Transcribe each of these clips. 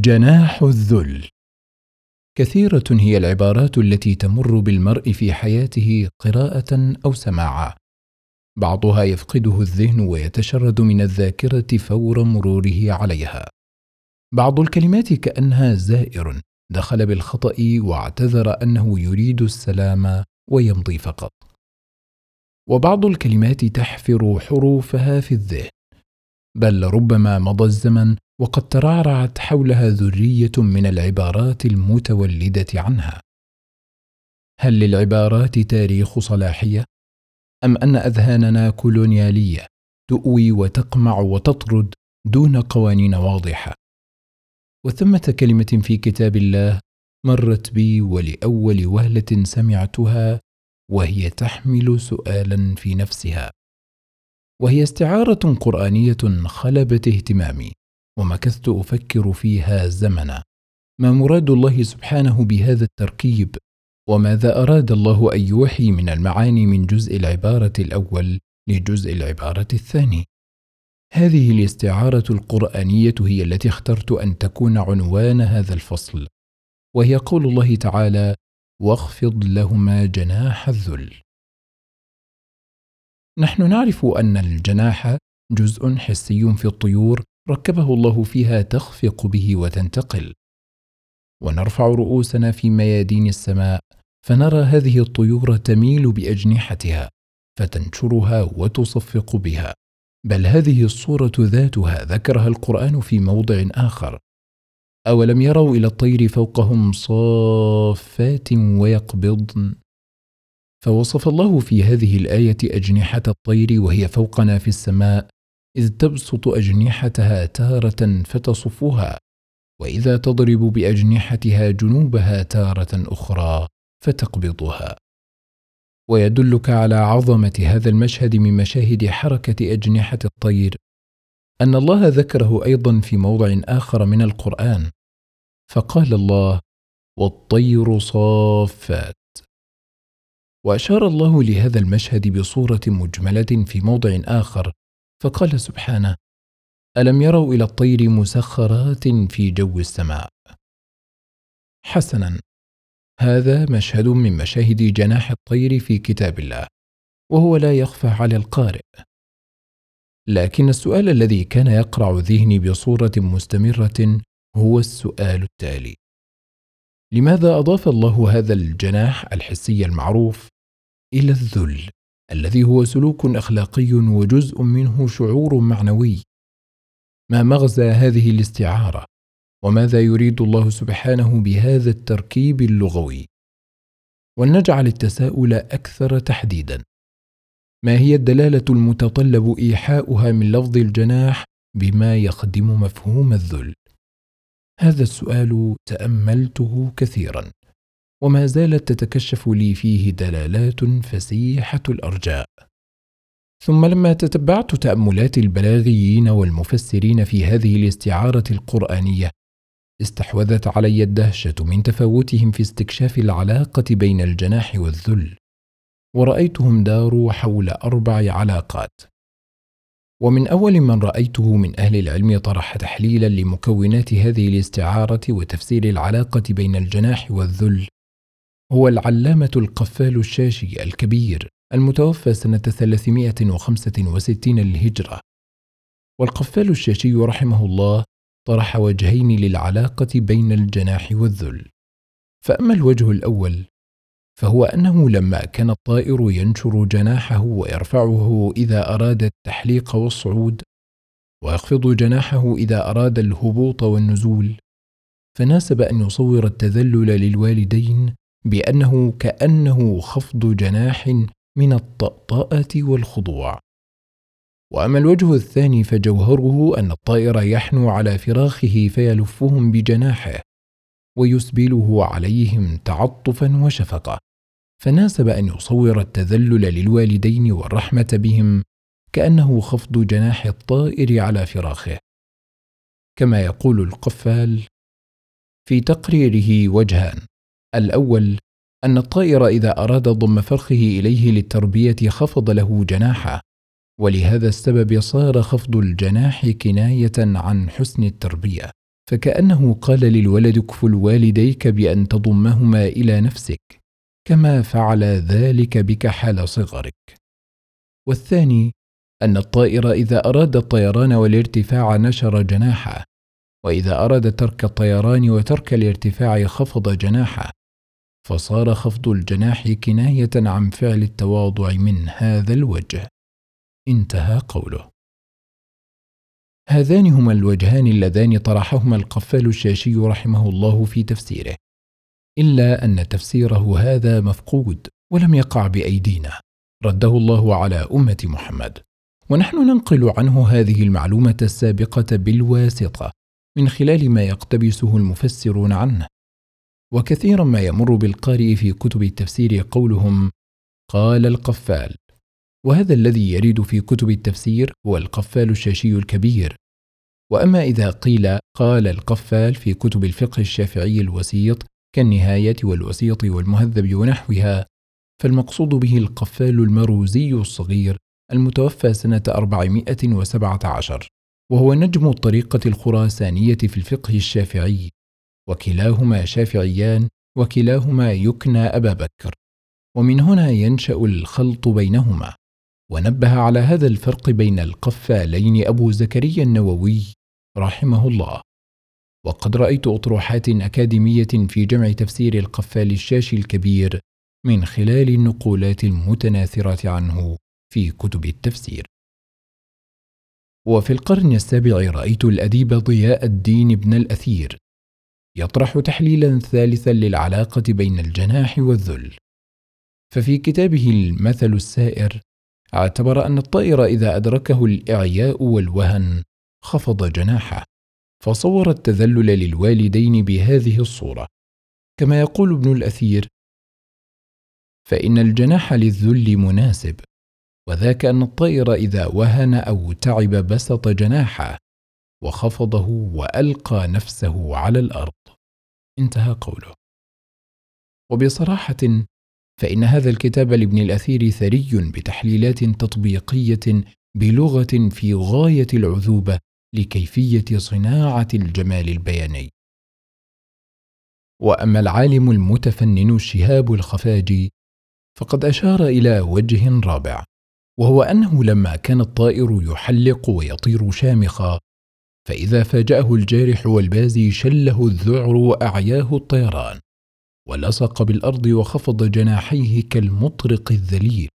جناح الذل. كثيرة هي العبارات التي تمر بالمرء في حياته قراءة أو سماعا. بعضها يفقده الذهن ويتشرد من الذاكرة فور مروره عليها. بعض الكلمات كأنها زائر دخل بالخطأ واعتذر أنه يريد السلام ويمضي فقط. وبعض الكلمات تحفر حروفها في الذهن. بل ربما مضى الزمن وقد ترعرعت حولها ذرية من العبارات المتولدة عنها. هل للعبارات تاريخ صلاحية؟ أم أن أذهاننا كولونيالية تؤوي وتقمع وتطرد دون قوانين واضحة؟ وثمة كلمة في كتاب الله مرت بي ولأول وهلة سمعتها وهي تحمل سؤالا في نفسها. وهي استعارة قرآنية خلبت اهتمامي. ومكثت أفكر فيها زمنا. ما مراد الله سبحانه بهذا التركيب؟ وماذا أراد الله أن يوحي من المعاني من جزء العبارة الأول لجزء العبارة الثاني؟ هذه الاستعارة القرآنية هي التي اخترت أن تكون عنوان هذا الفصل وهي قول الله تعالى واخفض لهما جناح الذل. نحن نعرف أن الجناح جزء حسي في الطيور ركبه الله فيها تخفق به وتنتقل. ونرفع رؤوسنا في ميادين السماء فنرى هذه الطيور تميل بأجنحتها فتنشرها وتصفق بها. بل هذه الصورة ذاتها ذكرها القرآن في موضع آخر. أولم يروا إلى الطير فوقهم صافات ويقبضن؟ فوصف الله في هذه الآية أجنحة الطير وهي فوقنا في السماء إذ تبسط أجنحتها تارة فتصفها وإذا تضرب بأجنحتها جنوبها تارة أخرى فتقبضها. ويدلك على عظمة هذا المشهد من مشاهد حركة أجنحة الطير أن الله ذكره أيضا في موضع آخر من القرآن فقال الله والطير صافات وأشار الله لهذا المشهد بصورة مجملة في موضع آخر فقال سبحانه ألم يروا إلى الطير مسخرات في جو السماء؟ حسنا هذا مشهد من مشاهد جناح الطير في كتاب الله وهو لا يخفى على القارئ. لكن السؤال الذي كان يقرع ذهني بصورة مستمرة هو السؤال التالي. لماذا أضاف الله هذا الجناح الحسي المعروف إلى الذل؟ الذي هو سلوك أخلاقي وجزء منه شعور معنوي. ما مغزى هذه الاستعارة؟ وماذا يريد الله سبحانه بهذا التركيب اللغوي؟ ولنجعل التساؤل أكثر تحديدا. ما هي الدلالة المتطلب إيحاؤها من لفظ الجناح بما يخدم مفهوم الذل؟ هذا السؤال تأملته كثيرا. وما زالت تتكشف لي فيه دلالات فسيحة الأرجاء. ثم لما تتبعت تأملات البلاغيين والمفسرين في هذه الاستعارة القرآنية استحوذت علي الدهشة من تفاوتهم في استكشاف العلاقة بين الجناح والذل ورأيتهم داروا حول أربع علاقات. ومن أول من رأيته من أهل العلم طرح تحليلا لمكونات هذه الاستعارة وتفسير العلاقة بين الجناح والذل هو العلامة القفال الشاشي الكبير المتوفى سنة 365 للهجرة. والقفال الشاشي رحمه الله طرح وجهين للعلاقة بين الجناح والذل. فأما الوجه الأول فهو أنه لما كان الطائر ينشر جناحه ويرفعه إذا أراد التحليق والصعود ويخفض جناحه إذا أراد الهبوط والنزول فناسب أن يصور التذلل للوالدين بأنه كأنه خفض جناح من الطأطأة والخضوع. وأما الوجه الثاني فجوهره أن الطائر يحنو على فراخه فيلفهم بجناحه ويسبله عليهم تعطفا وشفقة. فناسب أن يصور التذلل للوالدين والرحمة بهم كأنه خفض جناح الطائر على فراخه. كما يقول القفال في تقريره وجهان. الأول أن الطائر إذا أراد ضم فرخه إليه للتربية خفض له جناحه ولهذا السبب صار خفض الجناح كناية عن حسن التربية. فكأنه قال للولد اكفل والديك بأن تضمهما إلى نفسك كما فعل ذلك بك حال صغرك. والثاني أن الطائر إذا أراد الطيران والارتفاع نشر جناحه وإذا أراد ترك الطيران وترك الارتفاع خفض جناحه. فصار خفض الجناح كناية عن فعل التواضع من هذا الوجه. انتهى قوله. هذان هما الوجهان اللذان طرحهما القفال الشاشي رحمه الله في تفسيره. إلا أن تفسيره هذا مفقود ولم يقع بأيدينا. رده الله على أمة محمد. ونحن ننقل عنه هذه المعلومة السابقة بالواسطة من خلال ما يقتبسه المفسرون عنه. وكثيرا ما يمر بالقارئ في كتب التفسير قولهم قال القفال. وهذا الذي يرد في كتب التفسير هو القفال الشاشي الكبير. وأما إذا قيل قال القفال في كتب الفقه الشافعي الوسيط كالنهاية والوسيط والمهذب ونحوها فالمقصود به القفال المروزي الصغير المتوفى سنة 417 وهو نجم الطريقة الخراسانية في الفقه الشافعي. وكلاهما شافعيان وكلاهما يكنى أبا بكر. ومن هنا ينشأ الخلط بينهما. ونبه على هذا الفرق بين القفالين أبو زكريا النووي رحمه الله. وقد رأيت أطروحات أكاديمية في جمع تفسير القفال الشاشي الكبير من خلال النقولات المتناثرة عنه في كتب التفسير. وفي القرن السابع رأيت الأديب ضياء الدين بن الأثير يطرح تحليلا ثالثا للعلاقة بين الجناح والذل. ففي كتابه المثل السائر اعتبر أن الطائر إذا أدركه الإعياء والوهن خفض جناحه فصور التذلل للوالدين بهذه الصورة. كما يقول ابن الأثير فإن الجناح للذل مناسب وذاك أن الطائر إذا وهن أو تعب بسط جناحه وخفضه وألقى نفسه على الأرض. انتهى قوله وبصراحة فإن هذا الكتاب لابن الأثير ثري بتحليلات تطبيقية بلغة في غاية العذوبة لكيفية صناعة الجمال البياني. وأما العالم المتفنن الشهاب الخفاجي فقد أشار إلى وجه رابع، وهو أنه لما كان الطائر يحلق ويطير شامخا، فإذا فاجأه الجارح والبازي شله الذعر وأعياه الطيران، ولصق بالأرض وخفض جناحيه كالمطرق الذليل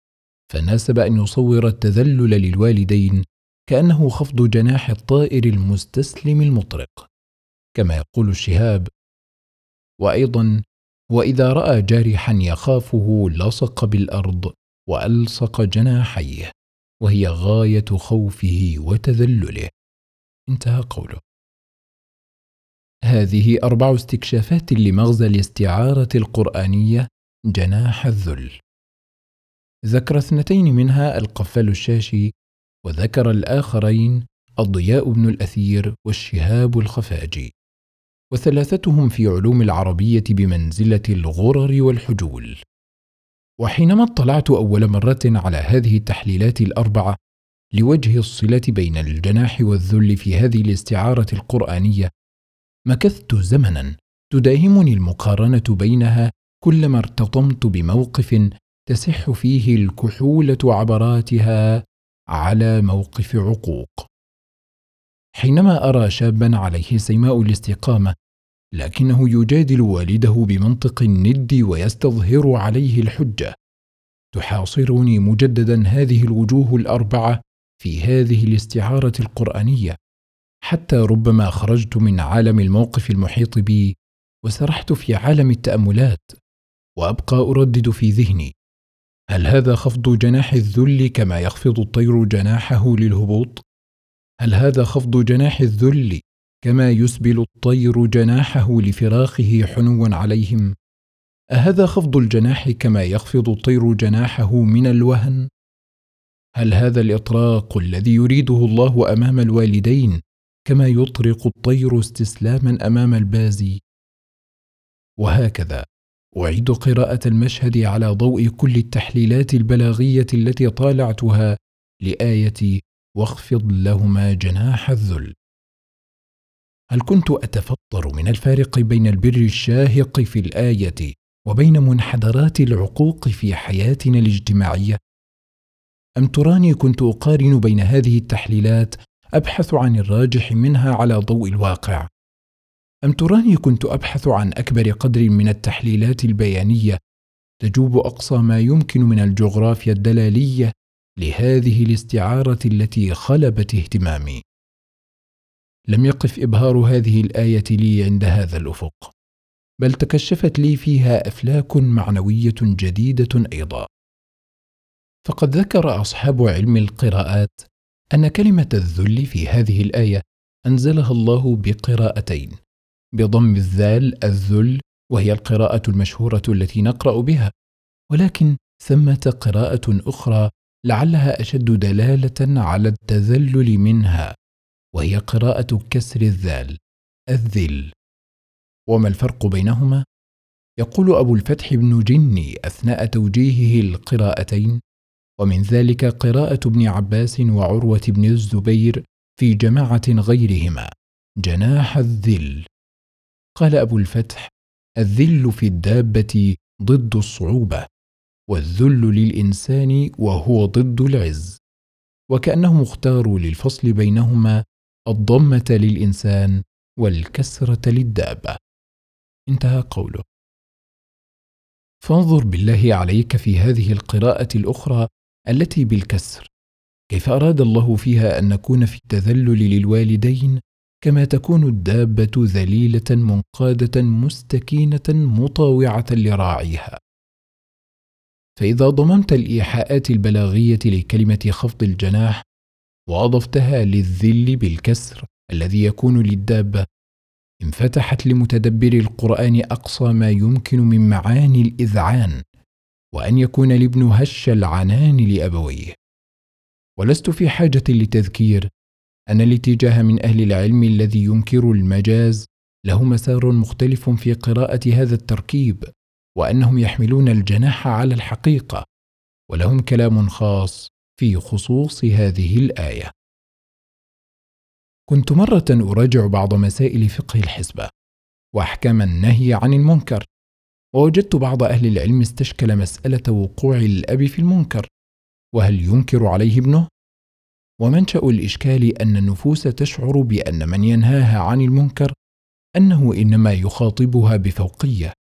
فناسب أن يصور التذلل للوالدين كأنه خفض جناح الطائر المستسلم المطرق. كما يقول الشهاب وأيضا وإذا رأى جارحا يخافه لصق بالأرض وألصق جناحيه وهي غاية خوفه وتذلله. انتهى قوله هذه أربع استكشافات لمغزى الاستعارة القرآنية جناح الذل. ذكر اثنتين منها القفال الشاشي، وذكر الآخرين الضياء بن الأثير والشهاب الخفاجي. وثلاثتهم في علوم العربية بمنزلة الغرر والحجول. وحينما اطلعت أول مرة على هذه التحليلات الأربعة لوجه الصلة بين الجناح والذل في هذه الاستعارة القرآنية. مكثت زمنا تداهمني المقارنة بينها كلما ارتطمت بموقف تسح فيه الكحولة عبراتها على موقف عقوق. حينما أرى شابا عليه سيماء الاستقامة لكنه يجادل والده بمنطق الند ويستظهر عليه الحجة. تحاصرني مجددا هذه الوجوه الأربعة في هذه الاستعارة القرآنية حتى ربما خرجت من عالم الموقف المحيط بي وسرحت في عالم التأملات وأبقى أردد في ذهني. هل هذا خفض جناح الذل كما يخفض الطير جناحه للهبوط؟ هل هذا خفض جناح الذل كما يسبل الطير جناحه لفراخه حنوا عليهم؟ أهذا خفض الجناح كما يخفض الطير جناحه من الوهن؟ هل هذا الإطراق الذي يريده الله أمام الوالدين كما يطرق الطير استسلاما أمام البازي؟ وهكذا أعيد قراءة المشهد على ضوء كل التحليلات البلاغية التي طالعتها لآية واخفض لهما جناح الذل. هل كنت أتفطر من الفارق بين البر الشاهق في الآية وبين منحدرات العقوق في حياتنا الاجتماعية؟ أم تراني كنت أقارن بين هذه التحليلات أبحث عن الراجح منها على ضوء الواقع؟ أم تراني كنت أبحث عن أكبر قدر من التحليلات البيانية تجوب أقصى ما يمكن من الجغرافيا الدلالية لهذه الاستعارة التي خلبت اهتمامي. لم يقف إبهار هذه الآية لي عند هذا الأفق بل تكشفت لي فيها أفلاك معنوية جديدة أيضا. فقد ذكر أصحاب علم القراءات أن كلمة الذل في هذه الآية أنزلها الله بقراءتين بضم الذال الذل وهي القراءة المشهورة التي نقرأ بها ولكن ثمة قراءة أخرى لعلها أشد دلالة على التذلل منها وهي قراءة كسر الذال الذل. وما الفرق بينهما؟ يقول أبو الفتح بن جني أثناء توجيهه القراءتين ومن ذلك قراءة ابن عباس وعروة بن الزبير في جماعة غيرهما. جناح الذل. قال أبو الفتح الذل في الدابة ضد الصعوبة والذل للإنسان وهو ضد العز. وكأنهم اختاروا للفصل بينهما الضمة للإنسان والكسرة للدابة. انتهى قوله. فانظر بالله عليك في هذه القراءة الأخرى التي بالكسر. كيف أراد الله فيها أن نكون في التذلل للوالدين كما تكون الدابة ذليلة منقادة مستكينة مطاوعة لراعيها؟ فإذا ضممت الإيحاءات البلاغية لكلمة خفض الجناح وأضفتها للذل بالكسر الذي يكون للدابة انفتحت لمتدبر القرآن أقصى ما يمكن من معاني الإذعان. وأن يكون الابن هش العنان لأبويه. ولست في حاجة لتذكير أن الاتجاه من أهل العلم الذي ينكر المجاز له مسار مختلف في قراءة هذا التركيب وأنهم يحملون الجناح على الحقيقة ولهم كلام خاص في خصوص هذه الآية. كنت مرة أراجع بعض مسائل فقه الحسبة وأحكام النهي عن المنكر. ووجدت بعض أهل العلم استشكل مسألة وقوع الأب في المنكر. وهل ينكر عليه ابنه؟ ومنشأ الإشكال أن النفوس تشعر بأن من ينهاها عن المنكر أنه إنما يخاطبها بفوقية.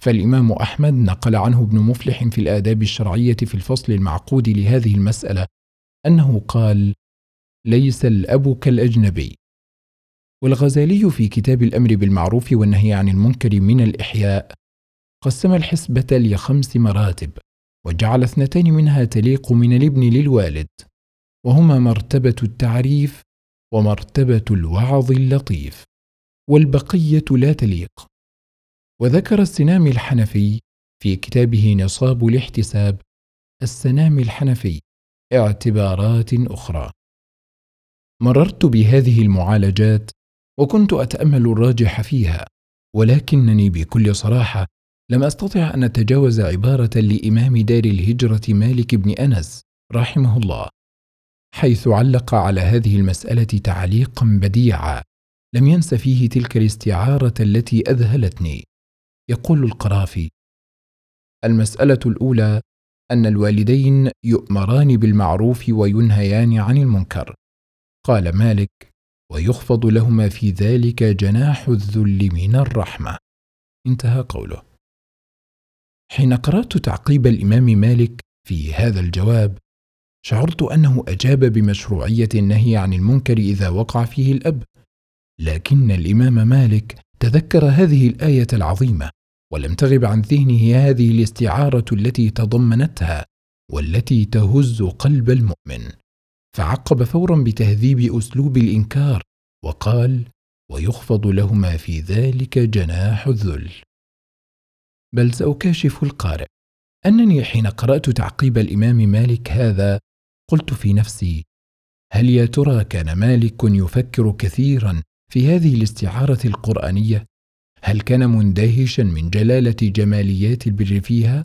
فالإمام أحمد نقل عنه ابن مفلح في الآداب الشرعية في الفصل المعقود لهذه المسألة أنه قال ليس الأب كالأجنبي والغزالي في كتاب الأمر بالمعروف والنهي عن المنكر من الإحياء قسم الحسبه لخمس مراتب وجعل اثنتين منها تليق من الابن للوالد وهما مرتبة التعريف ومرتبة الوعظ اللطيف والبقية لا تليق. وذكر السنام الحنفي في كتابه نصاب الاحتساب السنام الحنفي اعتبارات أخرى. مررت بهذه المعالجات وكنت أتأمل الراجح فيها ولكنني بكل صراحة لم أستطع أن أتجاوز عبارة لإمام دار الهجرة مالك بن أنس رحمه الله حيث علق على هذه المسألة تعليقا بديعا. لم ينس فيه تلك الاستعارة التي أذهلتني. يقول القرافي المسألة الأولى أن الوالدين يؤمران بالمعروف وينهيان عن المنكر. قال مالك ويخفض لهما في ذلك جناح الذل من الرحمة. انتهى قوله. حين قرأت تعقيب الإمام مالك في هذا الجواب شعرت أنه أجاب بمشروعية النهي عن المنكر إذا وقع فيه الأب. لكن الإمام مالك تذكر هذه الآية العظيمة ولم تغب عن ذهنه هذه الاستعارة التي تضمنتها والتي تهز قلب المؤمن. فعقب فورا بتهذيب أسلوب الإنكار وقال ويخفض لهما في ذلك جناح الذل. بل سأكاشف القارئ. أنني حين قرأت تعقيب الإمام مالك هذا قلت في نفسي هل يا ترى كان مالك يفكر كثيرا في هذه الاستعارة القرآنية؟ هل كان مندهشا من جلالة جماليات البر فيها؟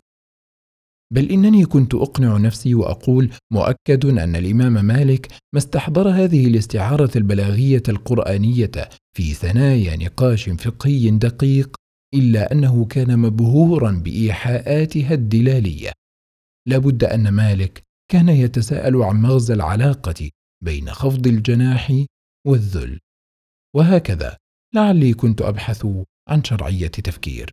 بل إنني كنت أقنع نفسي وأقول مؤكد أن الإمام مالك ما استحضر هذه الاستعارة البلاغية القرآنية في ثنايا نقاش فقهي دقيق إلا أنه كان مبهورا بايحاءاتها الدلاليه لابد أن مالك كان يتساءل عن مغزى العلاقة بين خفض الجناح والذل. وهكذا لعلي كنت أبحث عن شرعية تفكير.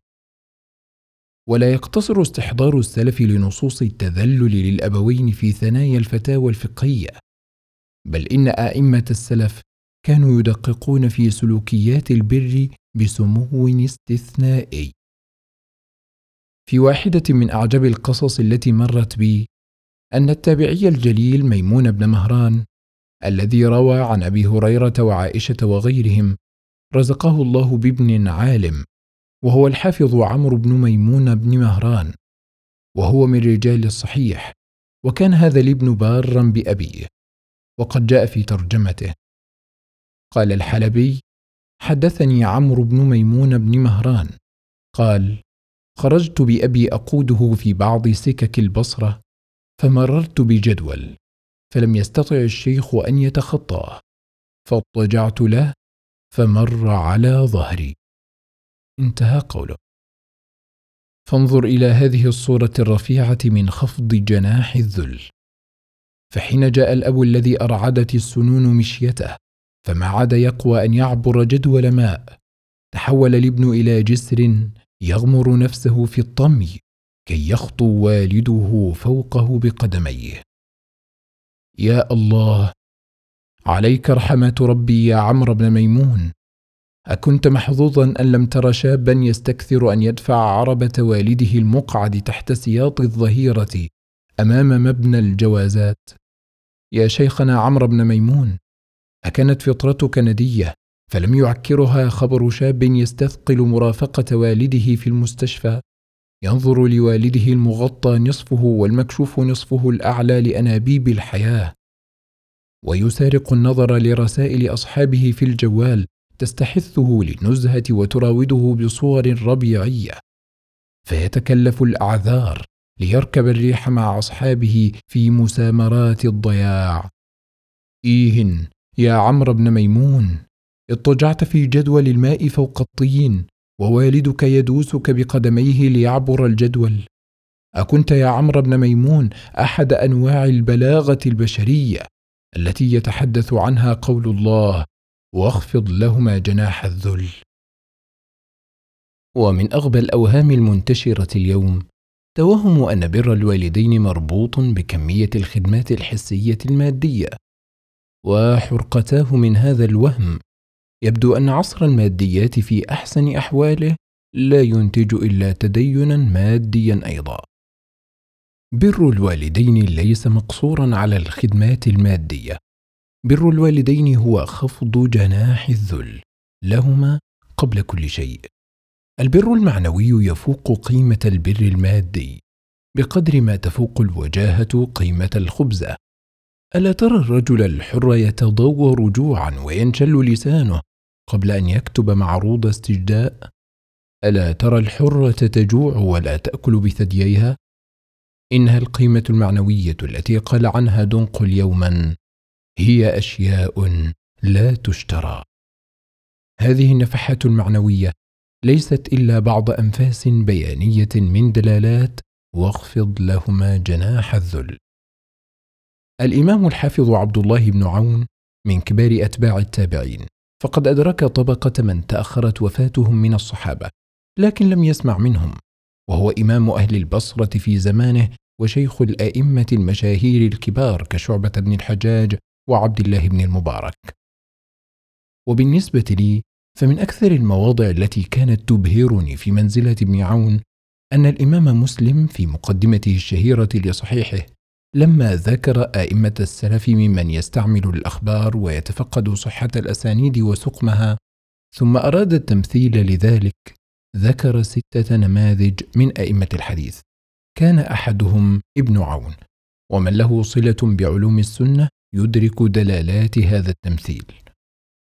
ولا يقتصر استحضار السلف لنصوص التذلل للأبوين في ثنايا الفتاوى الفقهية بل إن أئمة السلف كانوا يدققون في سلوكيات البر بسمو استثنائي. في واحدة من أعجب القصص التي مرت بي أن التابعي الجليل ميمون بن مهران الذي روى عن أبي هريرة وعائشة وغيرهم رزقه الله بابن عالم وهو الحافظ عمرو بن ميمون بن مهران وهو من رجال الصحيح وكان هذا الابن بارا بأبيه وقد جاء في ترجمته. قال الحلبي حدثني عمرو بن ميمون بن مهران. قال خرجت بأبي أقوده في بعض سكك البصرة فمررت بجدول فلم يستطع الشيخ أن يتخطاه فاضطجعت له فمر على ظهري. انتهى قوله. فانظر إلى هذه الصورة الرفيعة من خفض جناح الذل. فحين جاء الأب الذي أرعدت السنون مشيته فما عاد يقوى أن يعبر جدول ماء. تحول الابن إلى جسر يغمر نفسه في الطمي كي يخطو والده فوقه بقدميه. يا الله عليك رحمة ربي يا عمرو بن ميمون. أكنت محظوظا أن لم تر شابا يستكثر أن يدفع عربة والده المقعد تحت سياط الظهيرة أمام مبنى الجوازات. يا شيخنا عمرو بن ميمون أكانت فطرتك نديه فلم يعكرها خبر شاب يستثقل مرافقة والده في المستشفى. ينظر لوالده المغطى نصفه والمكشوف نصفه الأعلى لأنابيب الحياة. ويسارق النظر لرسائل أصحابه في الجوال تستحثه للنزهة وتراوده بصور ربيعية. فيتكلف الأعذار ليركب الريح مع أصحابه في مسامرات الضياع. إيه يا عمرو بن ميمون اضطجعت في جدول الماء فوق الطين ووالدك يدوسك بقدميه ليعبر الجدول. أكنت يا عمرو بن ميمون أحد أنواع البلاغة البشرية التي يتحدث عنها قول الله واخفض لهما جناح الذل. ومن أغبى الأوهام المنتشرة اليوم توهم أن بر الوالدين مربوط بكمية الخدمات الحسية المادية وحرقتاه من هذا الوهم. يبدو أن عصر الماديات في أحسن أحواله لا ينتج إلا تدينا ماديا أيضا. بر الوالدين ليس مقصورا على الخدمات المادية. بر الوالدين هو خفض جناح الذل لهما قبل كل شيء. البر المعنوي يفوق قيمة البر المادي بقدر ما تفوق الوجاهة قيمة الخبزة. ألا ترى الرجل الحر يتضور جوعا وينشل لسانه قبل أن يكتب معروض استجداء؟ ألا ترى الحره تجوع ولا تأكل بثدييها؟ إنها القيمة المعنوية التي قال عنها دنقل يوما هي أشياء لا تشترى. هذه النفحات المعنوية ليست إلا بعض أنفاس بيانية من دلالات واخفض لهما جناح الذل. الإمام الحافظ عبد الله بن عون من كبار أتباع التابعين. فقد أدرك طبقة من تأخرت وفاتهم من الصحابة لكن لم يسمع منهم. وهو إمام أهل البصرة في زمانه وشيخ الأئمة المشاهير الكبار كشعبة بن الحجاج وعبد الله بن المبارك. وبالنسبة لي فمن أكثر المواضع التي كانت تبهرني في منزلة ابن عون أن الإمام مسلم في مقدمته الشهيرة لصحيحه لما ذكر أئمة السلف ممن يستعمل الأخبار ويتفقد صحة الأسانيد وسقمها ثم أراد التمثيل لذلك ذكر ستة نماذج من أئمة الحديث. كان أحدهم ابن عون ومن له صلة بعلوم السنة يدرك دلالات هذا التمثيل.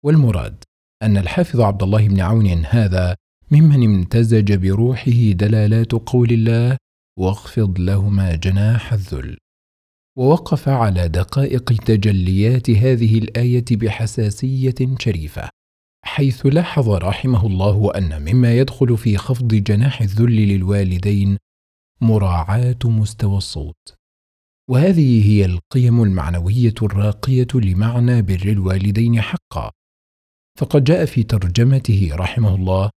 والمراد أن الحافظ عبد الله بن عون هذا ممن امتزج بروحه دلالات قول الله واخفض لهما جناح الذل ووقف على دقائق تجليات هذه الآية بحساسية شريفة حيث لاحظ رحمه الله أن مما يدخل في خفض جناح الذل للوالدين مراعاة مستوى الصوت. وهذه هي القيم المعنوية الراقية لمعنى بر الوالدين حقا. فقد جاء في ترجمته رحمه الله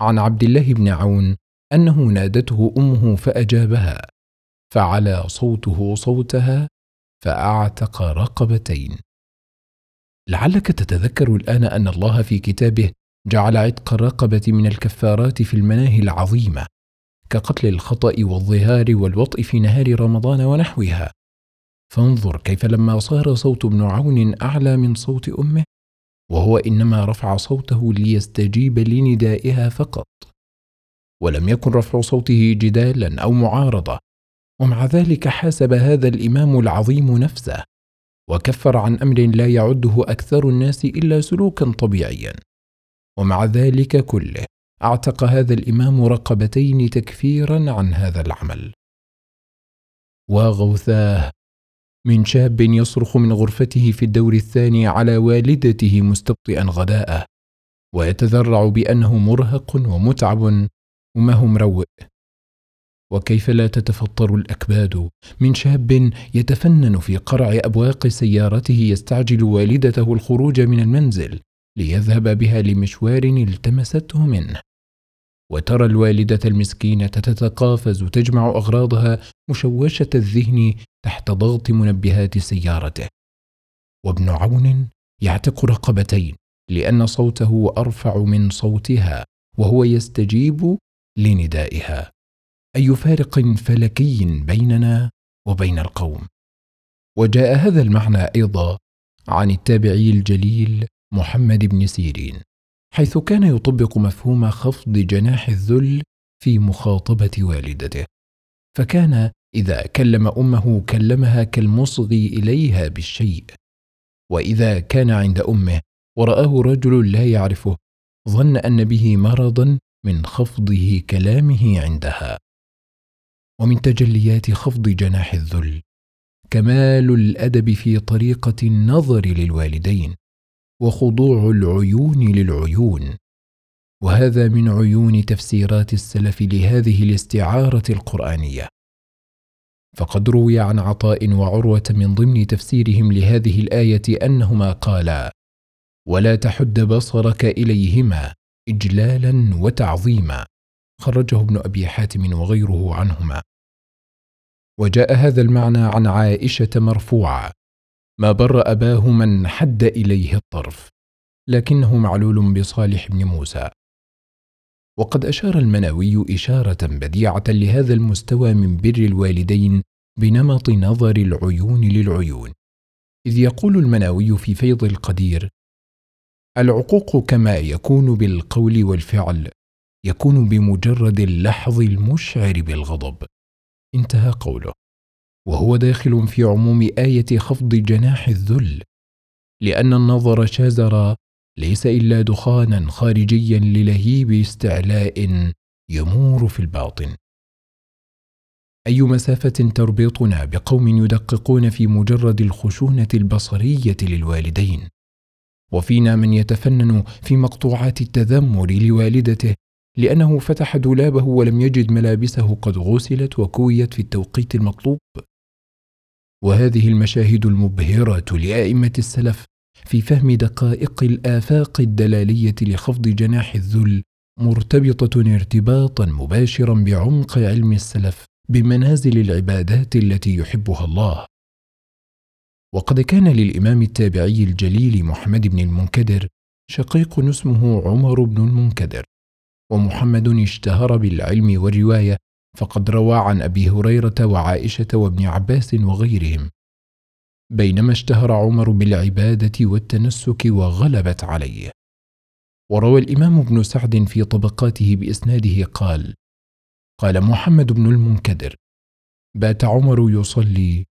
عن عبد الله بن عون أنه نادته أمه فأجابها فعلى صوته صوتها فأعتق رقبتين. لعلك تتذكر الآن أن الله في كتابه جعل عتق الرقبة من الكفارات في المناهي العظيمة كقتل الخطأ والظهار والوطء في نهار رمضان ونحوها. فانظر كيف لما صار صوت ابن عون أعلى من صوت أمه وهو إنما رفع صوته ليستجيب لندائها فقط. ولم يكن رفع صوته جدالا أو معارضة ومع ذلك حاسب هذا الإمام العظيم نفسه وكفر عن أمر لا يعده أكثر الناس إلا سلوكا طبيعيا. ومع ذلك كله أعتق هذا الإمام رقبتين تكفيرا عن هذا العمل. وغوثاه من شاب يصرخ من غرفته في الدور الثاني على والدته مستبطئا غداءة ويتذرع بأنه مرهق ومتعب وما هو مروق وكيف لا تتفطر الأكباد؟ من شاب يتفنن في قرع أبواق سيارته يستعجل والدته الخروج من المنزل ليذهب بها لمشوار التمسته منه. وترى الوالدة المسكينة تتقافز تجمع أغراضها مشوشة الذهن تحت ضغط منبهات سيارته. وابن عون يعتق رقبتين لأن صوته أرفع من صوتها وهو يستجيب لندائها. أي فارق فلكي بيننا وبين القوم؟ وجاء هذا المعنى أيضا عن التابعي الجليل محمد بن سيرين حيث كان يطبق مفهوم خفض جناح الذل في مخاطبة والدته. فكان إذا كلم أمه كلمها كالمصغي إليها بالشيء. وإذا كان عند أمه ورآه رجل لا يعرفه ظن أن به مرضا من خفضه كلامه عندها. ومن تجليات خفض جناح الذل. كمال الأدب في طريقة النظر للوالدين وخضوع العيون للعيون. وهذا من عيون تفسيرات السلف لهذه الاستعارة القرآنية. فقد روي عن عطاء وعروة من ضمن تفسيرهم لهذه الآية أنهما قالا ولا تحد بصرك إليهما اجلالا وتعظيما. خرجه ابن أبي حاتم وغيره عنهما. وجاء هذا المعنى عن عائشة مرفوعا ما بر أباه من حد إليه الطرف لكنه معلول بصالح بن موسى. وقد أشار المناوي إشارة بديعة لهذا المستوى من بر الوالدين بنمط نظر العيون للعيون. إذ يقول المناوي في فيض القدير العقوق كما يكون بالقول والفعل يكون بمجرد اللحظ المشعر بالغضب. انتهى قوله. وهو داخل في عموم آية خفض جناح الذل. لأن النظر شازر ليس إلا دخانا خارجيا للهيب استعلاء يمور في الباطن. أي مسافة تربطنا بقوم يدققون في مجرد الخشونة البصرية للوالدين؟ وفينا من يتفنن في مقطوعات التذمر لوالدته لأنه فتح دولابه ولم يجد ملابسه قد غسلت وكويت في التوقيت المطلوب. وهذه المشاهد المبهرة لأئمة السلف في فهم دقائق الآفاق الدلالية لخفض جناح الذل مرتبطة ارتباطا مباشرا بعمق علم السلف بمنازل العبادات التي يحبها الله. وقد كان للإمام التابعي الجليل محمد بن المنكدر شقيق اسمه عمر بن المنكدر. ومحمد اشتهر بالعلم والرواية فقد روى عن أبي هريرة وعائشة وابن عباس وغيرهم. بينما اشتهر عمر بالعبادة والتنسك وغلبت عليه. وروى الإمام ابن سعد في طبقاته بإسناده قال قال محمد بن المنكدر بات عمر يصلي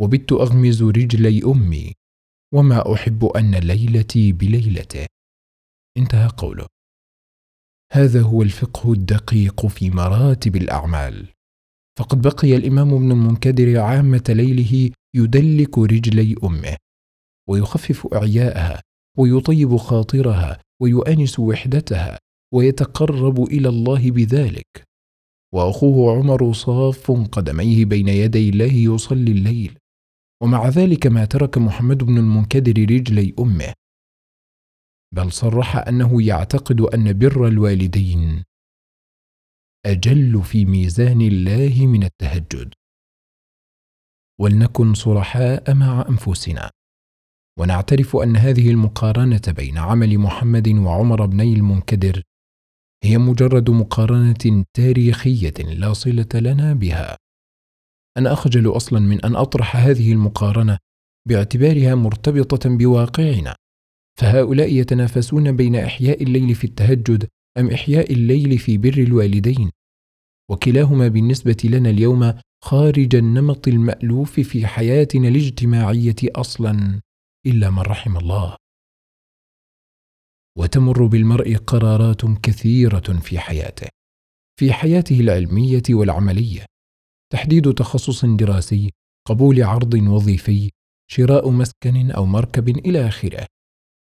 وبت أغمز رجلي أمي وما أحب أن ليلتي بليلته انتهى قوله. هذا هو الفقه الدقيق في مراتب الأعمال. فقد بقي الإمام ابن المنكدر عامة ليله يدلك رجلي أمه ويخفف أعياءها ويطيب خاطرها ويؤانس وحدتها ويتقرب إلى الله بذلك. وأخوه عمر صاف قدميه بين يدي الله يصلي الليل. ومع ذلك ما ترك محمد بن المنكدر رجلي أمه بل صرح أنه يعتقد أن بر الوالدين أجل في ميزان الله من التهجد. ولنكن صرحاء مع أنفسنا. ونعترف أن هذه المقارنة بين عمل محمد وعمر بني المنكدر هي مجرد مقارنة تاريخية لا صلة لنا بها. أنا أخجل أصلا من أن أطرح هذه المقارنة باعتبارها مرتبطة بواقعنا. فهؤلاء يتنافسون بين إحياء الليل في التهجد أم إحياء الليل في بر الوالدين. وكلاهما بالنسبة لنا اليوم خارج النمط المألوف في حياتنا الاجتماعية أصلا إلا من رحم الله. وتمر بالمرء قرارات كثيرة في حياته في حياته العلمية والعملية. تحديد تخصص دراسي قبول عرض وظيفي شراء مسكن أو مركب إلى آخره.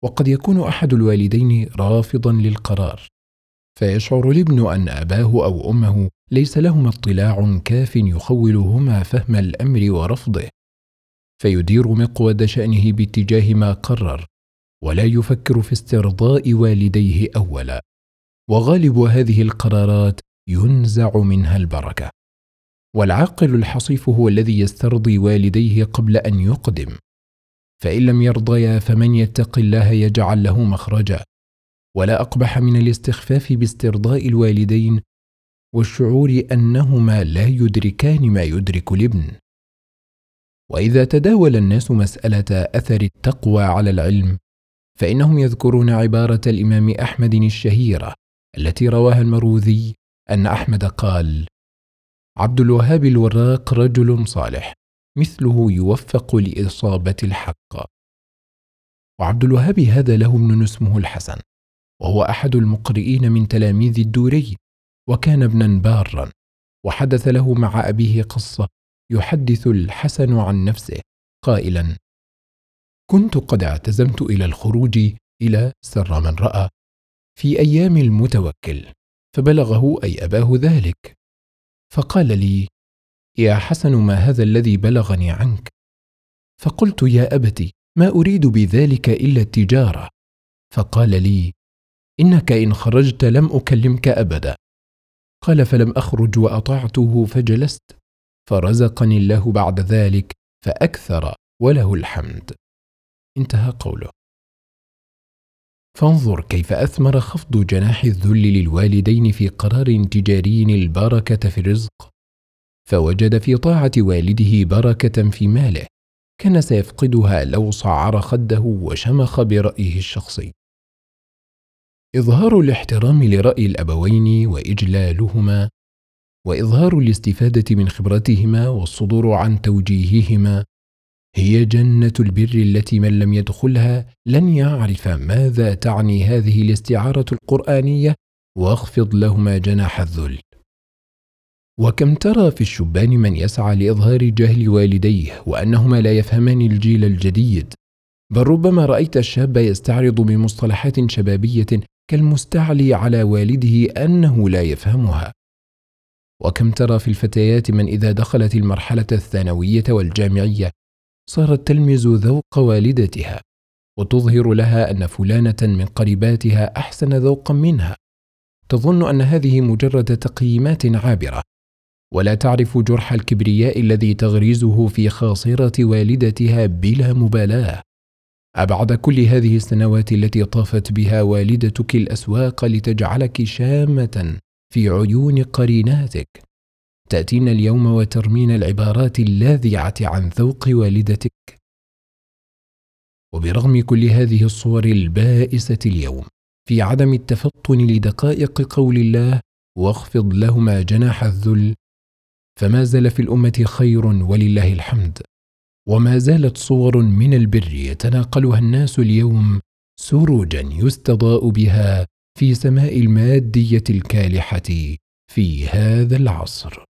وقد يكون أحد الوالدين رافضا للقرار. فيشعر الابن أن أباه أو أمه ليس لهما اطلاع كاف يخولهما فهم الأمر ورفضه. فيدير مقود شأنه باتجاه ما قرر ولا يفكر في استرضاء والديه اولا. وغالب هذه القرارات ينزع منها البركة. والعاقل الحصيف هو الذي يسترضي والديه قبل أن يقدم. فإن لم يرضيا فمن يتق الله يجعل له مخرجا. ولا أقبح من الاستخفاف باسترضاء الوالدين والشعور أنهما لا يدركان ما يدرك الابن. وإذا تداول الناس مسألة أثر التقوى على العلم فإنهم يذكرون عبارة الإمام أحمد الشهيرة التي رواها المروذي أن أحمد قال عبد الوهاب الوراق رجل صالح. مثله يوفق لإصابة الحق. وعبد الوهاب هذا له ابن اسمه الحسن وهو أحد المقرئين من تلاميذ الدوري وكان ابنا بارا وحدث له مع أبيه قصة يحدث الحسن عن نفسه قائلا كنت قد اعتزمت إلى الخروج إلى سر من رأى في أيام المتوكل فبلغه أي أباه ذلك فقال لي يا حسن ما هذا الذي بلغني عنك؟ فقلت يا ابت ما أريد بذلك إلا التجارة. فقال لي إنك إن خرجت لم أكلمك أبدا. قال فلم أخرج وأطعته فجلست. فرزقني الله بعد ذلك فأكثر وله الحمد. انتهى قوله. فانظر كيف أثمر خفض جناح الذل للوالدين في قرار تجاري البركة في الرزق. فوجد في طاعة والده بركة في ماله كان سيفقدها لو صعر خده وشمخ برأيه الشخصي. إظهار الاحترام لرأي الأبوين وإجلالهما وإظهار الاستفادة من خبرتهما والصدور عن توجيههما هي جنة البر التي من لم يدخلها لن يعرف ماذا تعني هذه الاستعارة القرآنية واخفض لهما جناح الذل. وكم ترى في الشبان من يسعى لإظهار جهل والديه وأنهما لا يفهمان الجيل الجديد؟ بل ربما رأيت الشاب يستعرض بمصطلحات شبابية كالمستعلي على والده أنه لا يفهمها. وكم ترى في الفتيات من إذا دخلت المرحلة الثانوية والجامعية صارت تلمز ذوق والدتها وتظهر لها أن فلانة من قريباتها أحسن ذوقا منها. تظن أن هذه مجرد تقييمات عابرة. ولا تعرف جرح الكبرياء الذي تغريزه في خاصرة والدتها بلا مبالاة. أبعد كل هذه السنوات التي طافت بها والدتك الأسواق لتجعلك شامة في عيون قريناتك. تاتين اليوم وترمين العبارات اللاذعة عن ذوق والدتك. وبرغم كل هذه الصور البائسة اليوم في عدم التفطن لدقائق قول الله واخفض لهما جناح الذل فما زال في الأمة خير ولله الحمد. وما زالت صور من البر يتناقلها الناس اليوم سروجا يستضاء بها في سماء المادية الكالحة في هذا العصر.